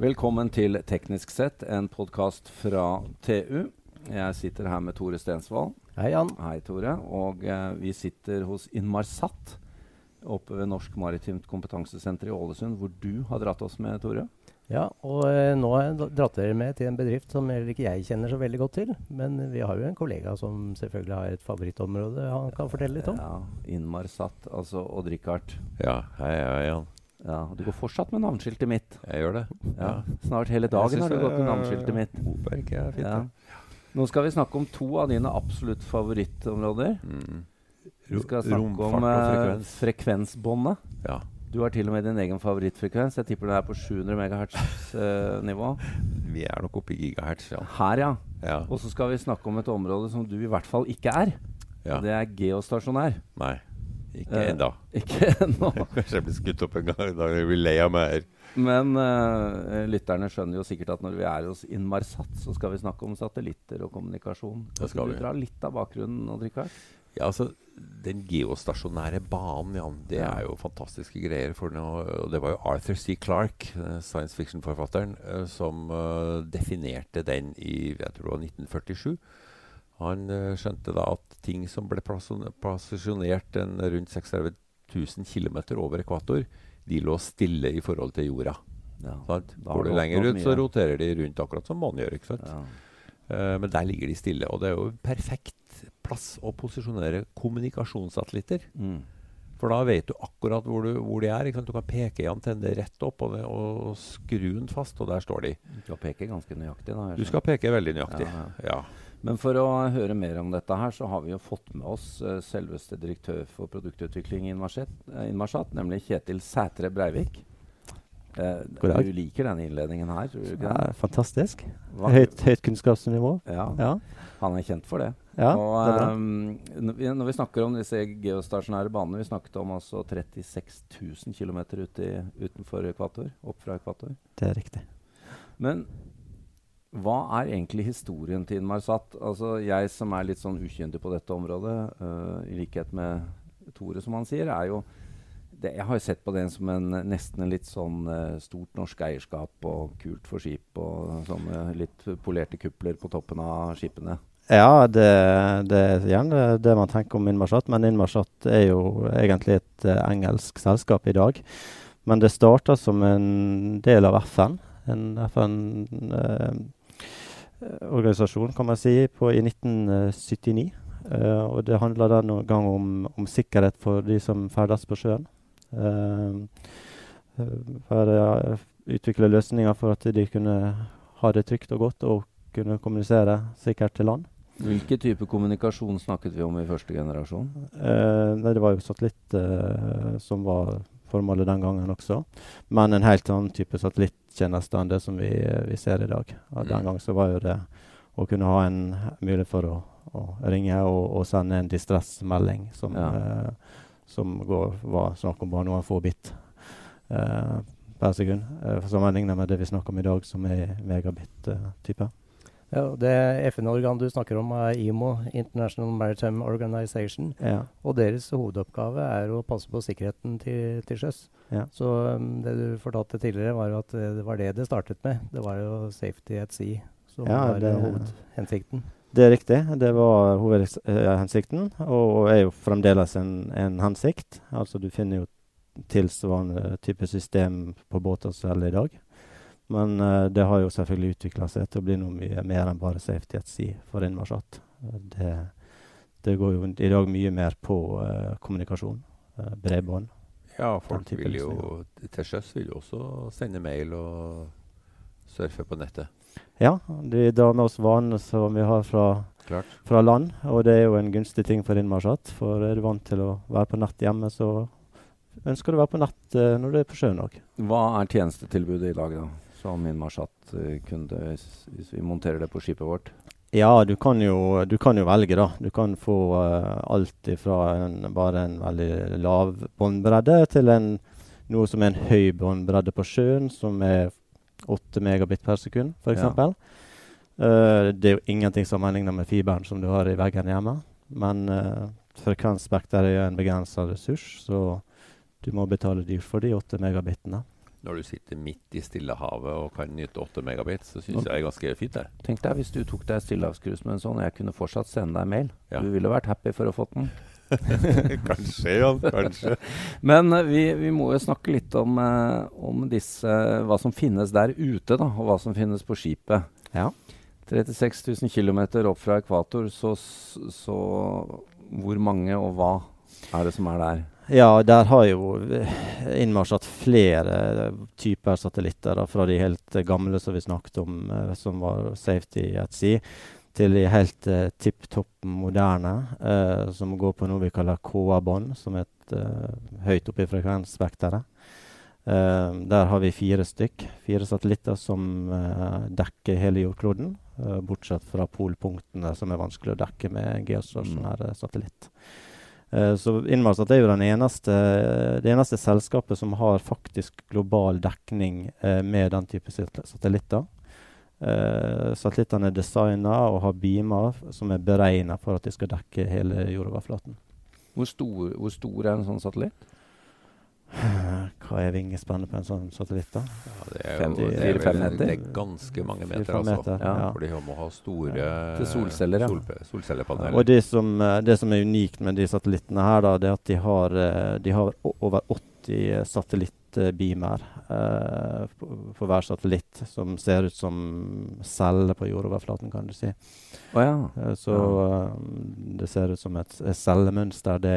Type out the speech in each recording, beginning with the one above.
Velkommen til Teknisk sett, en podkast fra TU. Jeg sitter her med Tore Stensvold. Hei, Jan. Hei, Tore. Og eh, vi sitter hos Inmarsat oppe ved Norsk Maritimt Kompetansesenter i Ålesund, hvor du har dratt oss med, Tore. Ja, og eh, nå har jeg dratt dere med til en bedrift som heller ikke jeg kjenner så veldig godt til. Men vi har jo en kollega som selvfølgelig har et favorittområde han kan fortelle litt om. Ja, Inmarsat, altså Odd-Rikard. Ja, hei, hei, Jan. Du går fortsatt med navneskiltet mitt. Jeg gjør det. Ja, Snart hele dagen har du gått med navneskiltet mitt. Hoberg er fint. Ja. Nå skal vi snakke om to av dine absolutt favorittområder. Mm. Vi skal snakke om eh, frekvens. frekvensbåndet. Ja. Du har til og med din egen favorittfrekvens. Jeg tipper den er på 700 MHz-nivå. Vi er nok oppe i gigahertz, ja. Her, ja. ja. Og så skal vi snakke om et område som du i hvert fall ikke er. ja. Og det er geostasjonær. Nei, ikke Eh, ennå. Ikke ennå. Kanskje jeg blir skutt opp en gang. Da blir jeg lei av meg her. Men eh, lytterne skjønner jo sikkert at når vi er hos Inmarsat, så skal vi snakke om satellitter og kommunikasjon. Det skal vi. du dra litt av bakgrunnen, Odd Rikard? Ja, altså, Den geostasjonære banen, Jan, det Ja. er jo fantastiske greier. For noe, og det var jo Arthur C. Clarke, eh, science fiction-forfatteren, eh, som uh, definerte den i jeg tror det var 1947. Han eh, skjønte da at ting som ble posisjonert rundt 36 000 km over ekvator, de lå stille i forhold til jorda. Ja. Går du lenger ut, så roterer de rundt akkurat som månen gjør. ikke sant? Ja. Uh, men der ligger de stille. Og det er jo en perfekt plass å posisjonere kommunikasjonssatellitter. Mm. For da vet du akkurat hvor, du, hvor de er. Du kan peke i antenne rett opp og, det, og skru den fast, og der står de. Du skal peke ganske nøyaktig. Da, Du skal peke veldig nøyaktig. Ja, Ja. Men for å høre mer om dette her, så har vi jo fått med oss uh, selveste direktør for produktutvikling i Inmarsat, eh, nemlig Kjetil Sætre Breivik. Uh, du liker denne innledningen her, tror du ikke Ja, fantastisk. Høyt, høyt kunnskapsnivå. Ja, Ja. han er kjent for det. ja og, det vi, når vi snakker om disse geostasjonære banene Vi snakket om altså 36 000 km utenfor ekvator. Opp fra ekvator. Det er riktig. Men hva er egentlig historien til Inmarsat? Altså, jeg som er litt sånn ukyndig på dette området, uh, i likhet med Tore, som han sier, er jo det, Jeg har jo sett på det som en, nesten en litt sånn uh, stort norsk eierskap og kult for skip og sånne litt polerte kupler på toppen av skipene. Ja, det, det er gjerne det man tenker om Inmarsat. Men Inmarsat er jo egentlig et uh, engelsk selskap i dag. Men det starta som en del av FN. En FN-organisasjon, kan man si, på, i 1979. Uh, og det handla den gang om, om sikkerhet for de som ferdes på sjøen. Uh, for å utvikle løsninger for at de kunne ha det trygt og godt og kunne kommunisere sikkert til land. Hvilken type kommunikasjon snakket vi om i første generasjon? Eh, nei, det var jo satellitt eh, som var formålet den gangen også. Men en helt annen type satellittjeneste enn det som vi, vi ser i dag. Og den Mm. gang så var jo det å kunne ha en mulighet for å, å ringe og, og sende en distressmelding som, Ja. eh, som går, var snakk om bare noen få bit eh, per sekund. Eh, Sammenlignet med det vi snakker om i dag, som er megabit-type. Ja, det FN-organet du snakker om, er IMO, International Maritime Organization. ja. Og deres hovedoppgave er å passe på sikkerheten til, til sjøs. Ja. Så um, det du fortalte tidligere, var at eh, det var det det startet med. Det var jo safety at sea som Ja, var det- eh, hovedhensikten. Det er riktig. Det var hovedhensikten, og er jo fremdeles en, en hensikt. Altså Du finner jo tilsvarende type system på båter som i dag. Men uh, det har jo selvfølgelig utvikla seg til å bli noe mye mer enn bare safety at sea for Inmarsat. Eh, Det, det går jo i dag mye mer på uh, kommunikasjon. uh, bredbånd. ja, folk vil jo til sjøs vil jo også sende mail og surfe på nettet. Ja, de drar med oss vanene som vi har fra, Klart. fra land, og det er jo en gunstig ting for Inmarsat. For er du vant til å være på nett hjemme, så ønsker du å være på nett eh, når du er på sjøen òg. Hva er tjenestetilbudet i dag, da? Som min Marsat hvis, hvis vi monterer det på skipet vårt? Ja, du kan, jo, du kan jo velge, da. Du kan få uh, alt fra en, bare en veldig lav båndbredde til en, noe som er en høy båndbredde på sjøen, som er 8 megabit per sekund, f.eks. Ja. Uh, det er jo ingenting sammenlignet med fiberen som du har i veggen hjemme. Men uh, frekvensspekter er en begrensa ressurs, så du må betale dyrt for de 8 megabitene. Når du sitter midt i Stillehavet og kan nyte 8 megabit, så syns jeg det er ganske fint. det. Tenk deg hvis du tok deg stillehavscruise med en sånn, og jeg kunne fortsatt sende deg mail. Ja. Du ville vært happy for å få den. kanskje, ja. Kanskje. Men eh, vi, vi må jo snakke litt om, eh, om disse, hva som finnes der ute, da, og hva som finnes på skipet. Ja. 36 000 km opp fra ekvator, så, så hvor mange og hva er det som er der? Ja, der har jo eh, hatt flere eh, typer satellitter. Da, fra de helt eh, gamle som vi snakket om, eh, som var safety at sea, til de helt eh, tipp topp moderne, eh, som går på noe vi kaller KA-bånd, som er et høyt oppe i frekvensspekteret. Eh, der har vi fire stykk. Fire satellitter som dekker hele jordkloden, bortsett fra polpunktene, som er vanskelig å dekke med geostasjonær eh, satellitt. Eh, Så Inmarsat er jo eneste, det eneste selskapet som har faktisk global dekning eh, med den type satellitter. Eh, satellittene er designa og har beamer som er beregna for at de skal dekke hele jordoverflaten. Hvor stor, hvor stor er en sånn satellitt? Hva er vingespannet på en sånn satellitt, da? Ja, det er jo jo det er vel- meter? Det er ganske mange meter, altså. meter, Ja. For de må ha store ja. solceller, ja. solpe- solcellepaneler. Og det som, eh, det som er unikt med de satellittene her, da, det er at de har, eh, de har over 80 satellittbeamer eh, på, på hver satellitt, som ser ut som celler på jordoverflaten, kan du si. Å ja. Eh, Så eh, det ser ut som et, et cellemønster, det,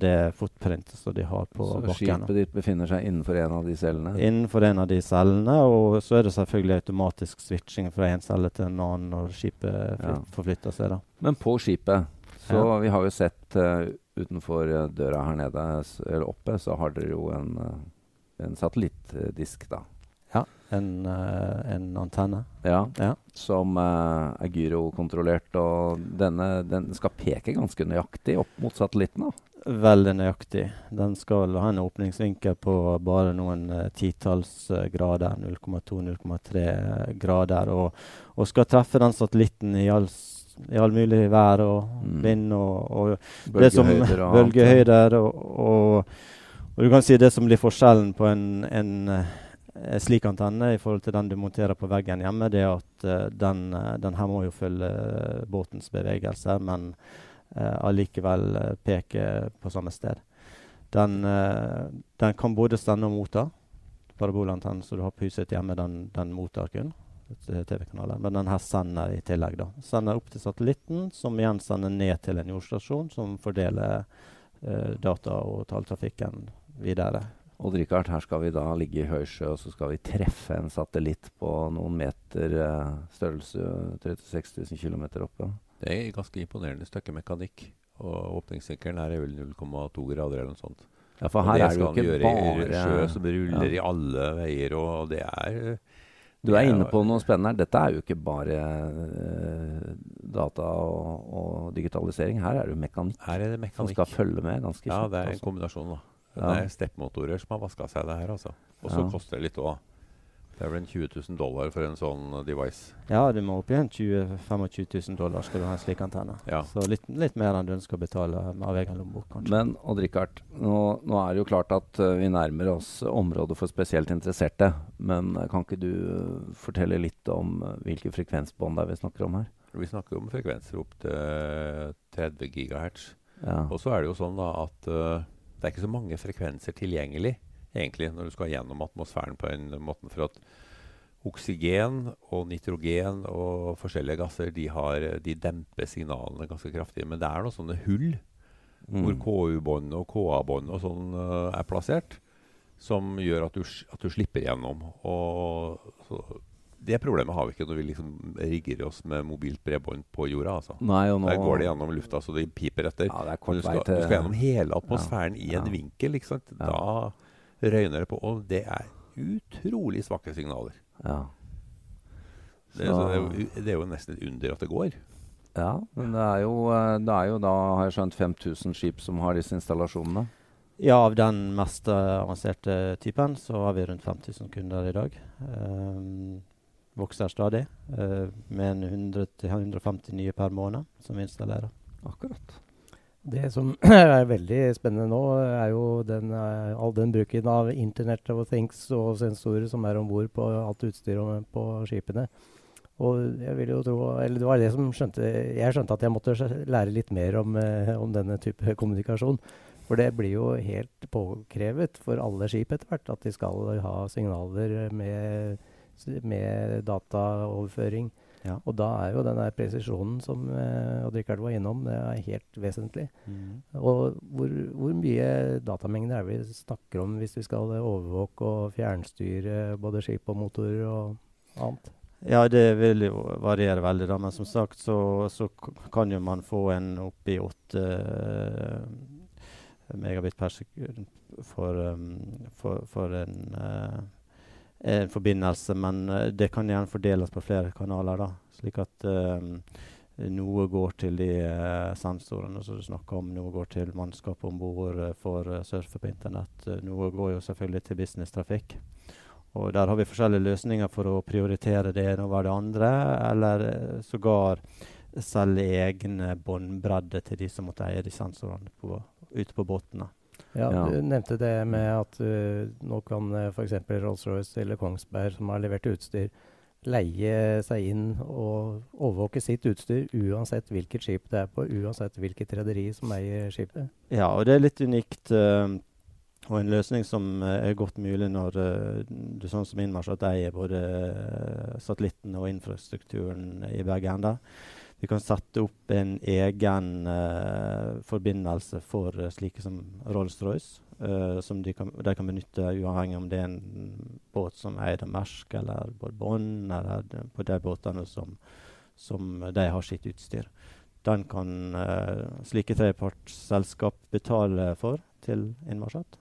det footprintet som de har på Så bakken. skipet ditt befinner seg innenfor en av de cellene? Innenfor en av de cellene, og så er det selvfølgelig automatisk switching fra en celle til en annen når skipet Ja. forflytter seg. da. Men på skipet Så Ja. vi har jo sett uh, utenfor eh, døra her nede, eller oppe, så har dere jo en, eh, en satellittdisk, da. En, eh, en antenne. Ja, Ja. Som eh, er gyrokontrollert, og denne den skal peke ganske nøyaktig opp mot satellitten. da. Veldig nøyaktig. Den skal ha en åpningsvinkel på bare noen eh, titalls grader, 0,2-0,3 grader, og, og skal treffe den satellitten i all, i all mulig vær og Mm. vind og, og det som Bølgehøyder og bølgehøyder og, og, og du kan si det som blir forskjellen på en, en, eh, en slik antenne i forhold til den du monterer på veggen hjemme, det er at uh, den, eh, den her må jo følge båtens bevegelser, men eh, peke på samme sted. Den, uh, den kan både sende og motta. Parabolantennen som du har på huset hjemme, den, den mottar kun TV-kanaler. Men den her sender i tillegg. da. Sender opp til satellitten, som igjen sender ned til en jordstasjon, som fordeler data og talltrafikken videre. Odd Rikard, her skal vi da ligge i høysjø, og så skal vi treffe en satellitt på noen meter eh, størrelse, 36 000 km oppe. Det er et ganske imponerende stykke mekanikk. Og åpningsvinkelen her er vel 0,2 grader eller noe sånt. Ja, for her det er det jo ikke bare sjø som ruller ja. i alle veier, og det er Du er inne på noe spennende her. Dette er jo ikke bare eh, data og, og digitalisering. Her er det jo mekanikk Her er det som skal følge med ganske Ja, kjapt. det er en altså. kombinasjon, da. Ja. Det er steppmotorer som har vaska seg det her, altså. Og så Ja. koster det litt òg. Det er vel en 20 000 dollar for en sånn device. Ja, du må opp igjen 20 25 000 dollar skal du ha en slik antenne. Ja. Så litt, litt mer enn du ønsker å betale av egen lommebok, kanskje. Men Odd Rikard, nå, nå er det jo klart at uh, vi nærmer oss området for spesielt interesserte. Men uh, kan ikke du uh, fortelle litt om eh, hvilke frekvensbånd det er vi snakker om her? Vi snakker om frekvenser opp til 30 gigahertz. Ja. Og så er det jo sånn da at det er ikke så mange frekvenser tilgjengelig egentlig når du skal gjennom atmosfæren på en måte. For at oksygen og nitrogen og forskjellige gasser de, har, de demper signalene ganske kraftig. Men det er noen sånne hull hvor Mm. KU-bånd og KA-bånd og sånn uh, er plassert, som gjør at du, at du slipper gjennom. Og så, det problemet har vi ikke når vi liksom rigger oss med mobilt bredbånd på jorda. altså. Nei, og nå Der går det gjennom lufta så det piper etter. Ja, det er kort du, vei skal, til du skal gjennom hele atmosfæren i en Ja. vinkel. ikke sant? Ja. Da røyner det på. Og det er utrolig svake signaler. Ja. Det, så det, er jo, det er jo nesten et under at det går. ja, men det er, jo, eh, det er jo da, har jeg skjønt, 5000 skip som har disse installasjonene. Ja, av den mest eh, avanserte typen så har vi rundt 5000 kunder i dag. Um, vokser stadig, eh, med 100-150 nye per måned som vi installerer. Akkurat. Det som er veldig spennende nå, er jo den, eh, all den bruken av Internet of Things og sensorer som er om bord på alt utstyr på skipene. Og jeg vil jo tro, eller Det var det som skjønte Jeg skjønte at jeg måtte lære litt mer om, eh, om denne type kommunikasjon. For det blir jo helt påkrevet for alle skip etter hvert at de skal ha signaler med, med dataoverføring. Ja. Og da er jo den der presisjonen som Odd-Rikard var innom, det er helt vesentlig. Mm. Og hvor, hvor, mye datamengder er vi snakker om hvis vi skal overvåke og fjernstyre både skip og motorer og annet? Ja, det vil jo variere veldig, da. Men som sagt så, så kan jo man få en oppi åtte uh, megabit per sekund for, um, for, for en uh, en forbindelse, men uh, det kan gjerne fordeles på flere kanaler. da, Slik at um, noe går til de uh, sensorene som du snakker om, noe går til mannskap om bord uh, for uh, surfe på internett. noe går jo selvfølgelig til businesstrafikk. Og der har vi forskjellige løsninger for å prioritere det ene over det andre, eller sågar selge egne båndbredder til de som måtte eie de sensorene på, ute på båtene. Ja, ja, Du nevnte det med at uh, nå kan uh, f.eks. Rolls-Royce eller Kongsberg, som har levert utstyr, leie seg inn og overvåke sitt utstyr uansett hvilket skip det er på, uansett hvilket rederi som eier skipet. Ja, og det er litt unikt. Uh, og en løsning som er godt mulig når du sånn som Innmarsat eier både satellitten og infrastrukturen i begge ender. Vi kan sette opp en egen uh, forbindelse for uh, slike som Rolls-Royce. Uh, som de kan, de kan, benytte uavhengig om det er en båt som eier Mersk eller Bourbon, eller på de båtene som, som de har sitt utstyr. Den kan slike trepartsselskap betale for til Inmarsat.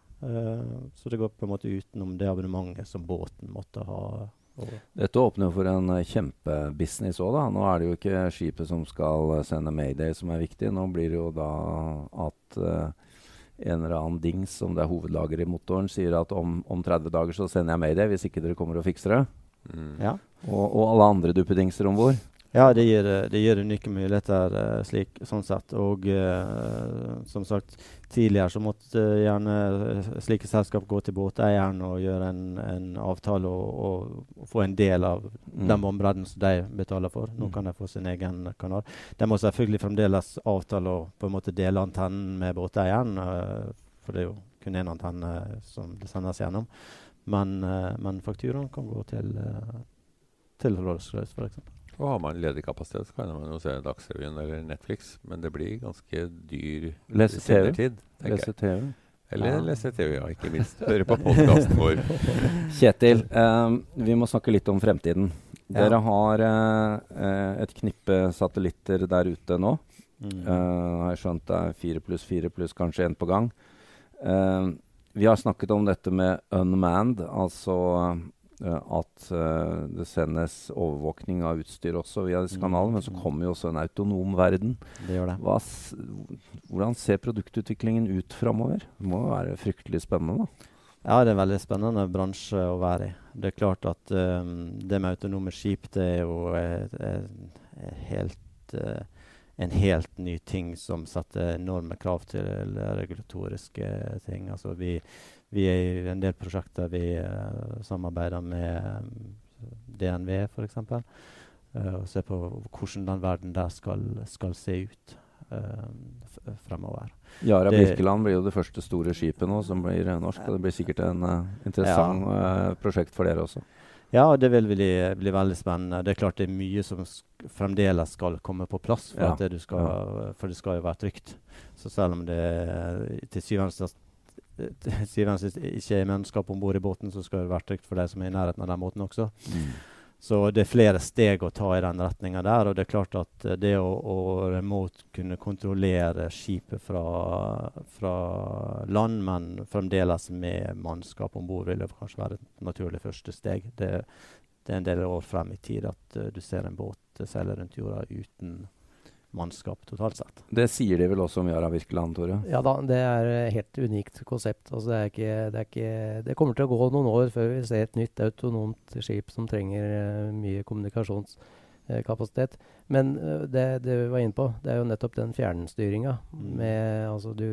så det går på en måte utenom det abonnementet som båten måtte ha dette åpner for en uh, kjempebusiness òg, da. Nå er det jo ikke skipet som skal uh, sende Mayday som er viktig. Nå blir det jo da at uh, en eller annen dings, som det er hovedlager i motoren, sier at om, om 30 dager så sender jeg Mayday hvis ikke dere kommer og fikser det. Mm. Ja. Og, og, alle andre duppedingser om bord. Ja, det gir, det gir unike muligheter uh, slik, sånn sett. Og uh, som sagt, tidligere så måtte uh, gjerne slike selskap gå til båteieren og gjøre en, en avtale og, og, få en del av mm. den båndbredden som de betaler for. Nå mm. kan de få sin egen kanal. De må selvfølgelig fremdeles avtale og på en måte dele antennen med båteieren, for det er jo kun én antenne som det sendes gjennom. Men, men fakturaen kan gå til, til Rolls-Royce, f.eks. Og har man ledig kapasitet, så kan man jo se Dagsrevyen eller Netflix. Men det blir ganske dyr Lese TV. Lese TV. Eller ja. lese TV, ja. Ikke minst. Høre på podkasten vår. Kjetil, eh, vi må snakke litt om fremtiden. Ja. Dere har eh, et knippe satellitter der ute nå. Mm. Eh, har jeg skjønt det er fire pluss fire pluss kanskje én på gang. Uh, vi har snakket om dette med unmanned, altså Eh, at uh, det sendes overvåkning av utstyr også via disse kanalene. Men så mm. kommer jo også en autonom verden. Det gjør det. Hva, hvordan ser produktutviklingen ut framover? Det må jo være fryktelig spennende, da? Ja, det er en veldig spennende bransje å være i. Det er klart at um, det med autonome skip det er jo er, et, et helt, uh, en helt ny ting som setter enorme krav til regulatoriske ting. Altså vi vi er i en del prosjekter vi uh, samarbeider med um, DNV f.eks. Uh, og ser på hvordan den verden der skal, skal se ut uh, fremover. Yara Birkeland blir jo det første store skipet nå som blir norsk. og Det blir sikkert en interessant ja. prosjekt for dere også. Ja, det vil bli, bli, veldig spennende. Det er klart det er mye som sk fremdeles skal komme på plass. For, ja. det skal, for, det skal jo være trygt. Så selv om det til syvende og sist syvende ikke er mannskap om bord i båten, så skal det være trygt for de som er i nærheten av den båten også. Mm. Så det er flere steg å ta i den retninga der. Og det er klart at det å, å remote kunne kontrollere skipet fra, fra, land, men fremdeles med mannskap om bord, vil kanskje være et naturlig første steg. Det, det, er en del år frem i tid at uh, du ser en båt seile rundt jorda uten mannskap totalt sett. Det sier de vel også om Yara Virkeland, Tore? Ja da, det er et helt unikt konsept. Altså det, ikke, det, ikke, det, kommer til å gå noen år før vi ser et nytt autonomt skip som trenger uh, mye kommunikasjons eh, kapasitet. Men eh, det, det vi var inne på, det er jo nettopp den fjernstyringa. Mm. Med, altså du,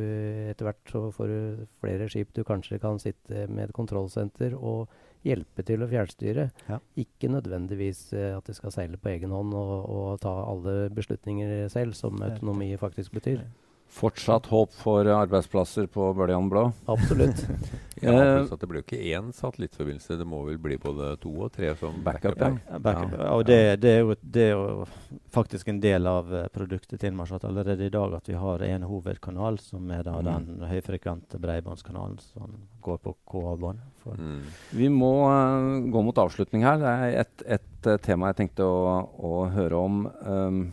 etter hvert så får du flere skip du kanskje kan sitte med et kontrollsenter og hjelpe til å fjernstyre. Ja. Ikke nødvendigvis eh, at de skal seile på egen hånd og, og ta alle beslutninger selv, som autonomi faktisk betyr. Fortsatt håp for arbeidsplasser på Bøljan Blå. Absolutt. Ja, Eh, det blir jo ikke én satellittforbindelse, det må vel bli både to og tre som Backup, backup. ja. Ja, backup. Ja. Og det, det, er jo, det er jo faktisk en del av eh, produktet til Inmarsat allerede i dag at vi har en hovedkanal, som er da Mm. den høyfrekvente bredbåndskanalen som går på KA-bånd. Mm. Vi må uh, gå mot avslutning her. Det er et, et tema jeg tenkte å, å høre om. Um,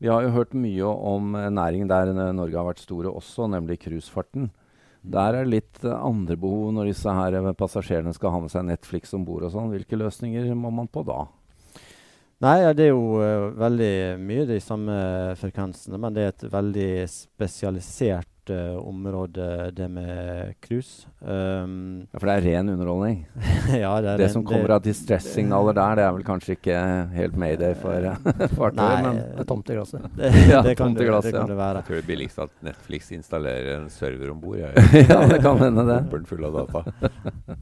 vi har jo hørt mye om en næring der eh, Norge har vært store også, nemlig cruisefarten. Der er det litt eh, andre behov når disse her eh, passasjerene skal ha med seg Netflix om bord og sånn. Hvilke løsninger må man på da? Nei, ja, det er jo uh, veldig mye de samme frekvensene, men det er et veldig spesialisert eh, område, det med cruise. Um, Ja, For det er ren underholdning. ja, det, er Det ren, som kommer av distress-signaler der, det er vel kanskje ikke helt mayday for eh, fartøyet, Nei, men Det er tomt i glasset. det, Ja, det, kan tomt i det, det kan det være. Jeg tror det blir billigst at Netflix installerer en server om bord. ja, det kan hende det. Pumper den full av data.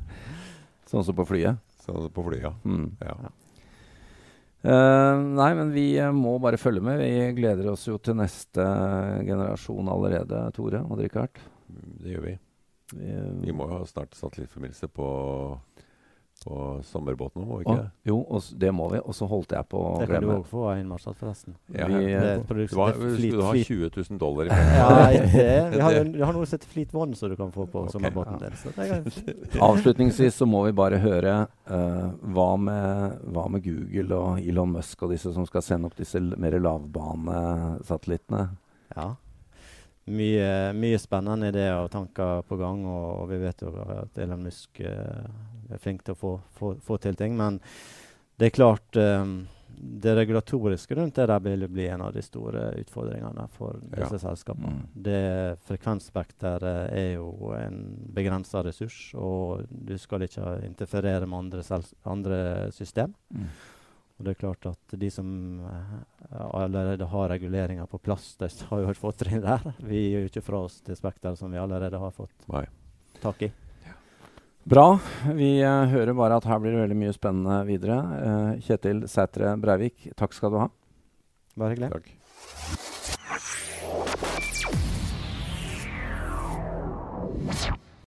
Sånn som på flyet. Sånn som på flyet, ja. Mm. ja. Eh, nei, men vi eh, må bare følge med. Vi gleder oss jo til neste generasjon allerede, Tore og Richard. Det gjør vi. Vi, Vi må jo ha snart satellittforbindelse på, på sommerbåten må vi ikke det? jo, og det må vi. Og så holdt jeg på å Det kan du glemme. òg få av Innmarsat, forresten. Ja, Vi, Det eh, er et produkt Det var, flit- skulle du ha 20 000 dollar i Ja, penger? er, vi, har, vi har noe som heter Fleet One, som du kan få på okay. sommerbåten ja. din. Avslutningsvis så må vi bare høre uh, hva, med, hva med Google og Elon Musk og disse som skal sende opp disse mer lavbanesatellittene? ja. Mye, mye spennende ideer og tanker på gang, og, og vi vet jo at Elon Musk eh, er flink til å få, få, få til ting. Men det er klart um, det regulatoriske rundt det der vil bli en av de store utfordringene for disse selskapene. Mm. Det frekvensspekteret er jo en begrensa ressurs, og du skal ikke interferere med andre, andre system. Mm. Og det er klart at de som eh, allerede har reguleringer på plass, de har jo et fortrinn der. Vi gir jo ikke fra oss det spekteret som vi allerede har fått Nei. tak i. Bra. Vi uh, hører bare at her blir det veldig mye spennende videre. Uh, Kjetil Sætre Breivik, takk skal du ha. Bare hyggelig. Takk.